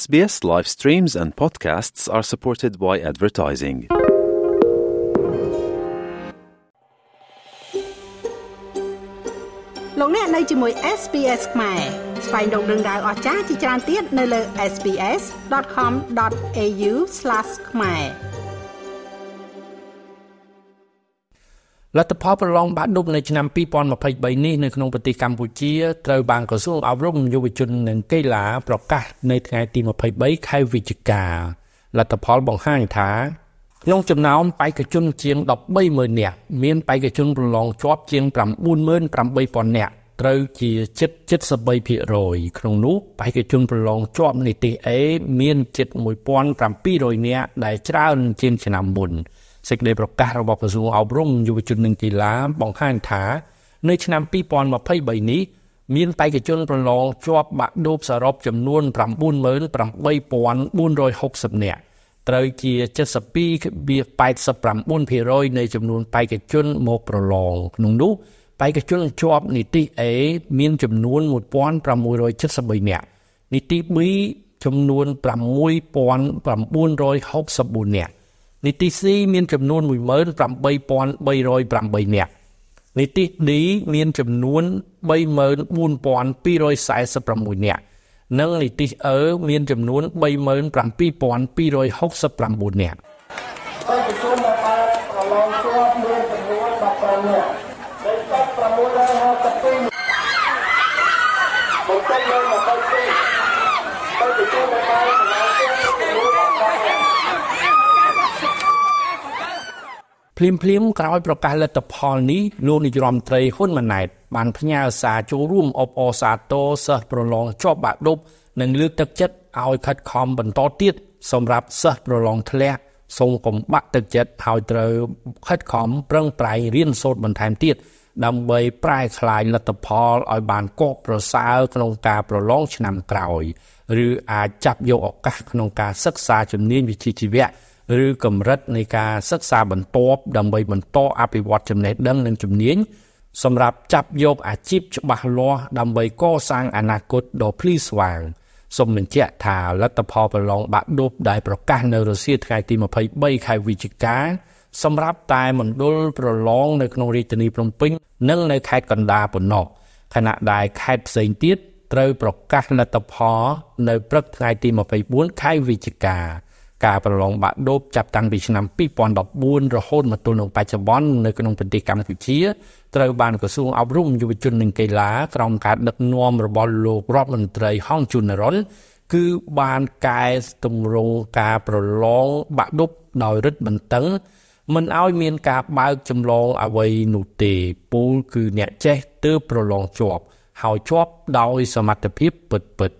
SBS live streams and podcasts are supported by advertising. លោកអ្នកនៅជាមួយ SPS ខ្មែរស្វែងរកដឹងដៅអស្ចារ្យជាច្រើនទៀតនៅលើ SPS.com.au/ ខ្មែរ លទ្ធផលប្រឡងបាក់ឌុបនៅឆ្នាំ2023នេះនៅក្នុងប្រទេសកម្ពុជាត្រូវបានក្រសួងអប់រំយុវជននិងកីឡាប្រកាសនៅថ្ងៃទី23ខែវិច្ឆិកាលទ្ធផលបង្ហាញថាក្នុងចំណោមបេក្ខជនជាង130,000នាក់មានបេក្ខជនប្រឡងជាប់ជាង98,000នាក់ត្រូវជាជិត73%ក្នុងនោះបេក្ខជនប្រឡងជាប់នីតិ A មានជិត1700នាក់ដែលច្រើនជាងឆ្នាំមុន សេចក្តីប្រកាសរបស់ក្រសួងអប់រំយុវជននិងកីឡាបង្ហាញថានៅឆ្នាំ2023នេះមានបេក្ខជនប្រឡងជាប់បាក់ឌុបសរុបចំនួន98,460នាក់ត្រូវជា72.89%នៃចំនួនបេក្ខជនមកប្រឡងក្នុងនោះបេក្ខជនជាប់នីតិ A មានចំនួន1673នាក់នីតិ B ចំនួន6964នាក់ នីតិ C មានចំនួន18308នាក់នីតិ D មានចំនួន34246នាក់និងនីតិ E មានចំនួន37269នាក់បេក្ខជនដែលបានប្រឡងជាប់មានចំនួន15នាក់ដែលចាប់652មកចាប់នៅ22បេក្ខជនដែលបានប្រឡងជាប់មានចំនួន15នាក់ ភ្លាមភ្លាមក្រោយប្រកាសលទ្ធផលនេះលោកនាយរដ្ឋមន្ត្រីហ៊ុនម៉ាណែតបានផ្ញើសារចូលរួមអបអរសាទរសិស្សប្រឡងជាប់បាក់ឌុបនិងលើកទឹកចិត្តឲ្យខិតខំបន្តទៀតសម្រាប់សិស្សប្រឡងធ្លាក់សូមកុំបាក់ទឹកចិត្តហើយត្រូវខិតខំប្រឹងប្រែងរៀនសូត្របន្ថែមទៀតដើម្បីប្រែក្លាយលទ្ធផលឲ្យបានកកប្រសើរក្នុងការប្រឡងឆ្នាំក្រោយ ឬអាចចាប់យកឱកាសក្នុងការសិក្សាជំនាញវិជ្ជាជីវៈ ឬកម្រិតនៃការសិក្សាបន្ទាប់ដើម្បីបន្តអភិវឌ្ឍចំណេះដឹងនិងជំនាញសម្រាប់ចាប់យកអាជីពច្បាស់លាស់ដើម្បីកសាងអនាគតដ៏ភ្លឺស្វាងសូមបញ្ជាក់ថាលទ្ធផលប្រឡងបាក់ឌុបដែលប្រកាសនៅរុស្ស៊ីថ្ងៃទី23ខែវិច្ឆិកាសម្រាប់តែមណ្ឌលប្រឡងនៅក្នុងរាជធានីភ្នំពេញនិងនៅខេត្តកណ្ដាលប៉ុណ្ណោះខណៈដែលខេត្តផ្សេងទៀតត្រូវប្រកាសលទ្ធផលនៅព្រឹកថ្ងៃទី24ខែវិច្ឆិកា ការប្រឡងបាក់ឌុបចាប់តាំងពីឆ្នាំ2014រហូតមកទល់នឹងបច្ចុប្បន្ននៅក្នុងប្រទេសកម្ពុជាត្រូវបានក្រសួងអប់រំយុវជននិងកីឡាក្រោមការដឹកនាំរបស់លោករដ្ឋមន្ត្រីហងជុនរុនគឺបានកែតម្រង់ការប្រឡងបាក់ឌុបដោយរឹតបន្តឹងមិនឲ្យមានការបើកចម្លងអ្វីនោះទេពូលគឺអ្នកចេះទើបប្រឡងជាប់ហើយជាប់ដោយសមត្ថភាពពិតៗ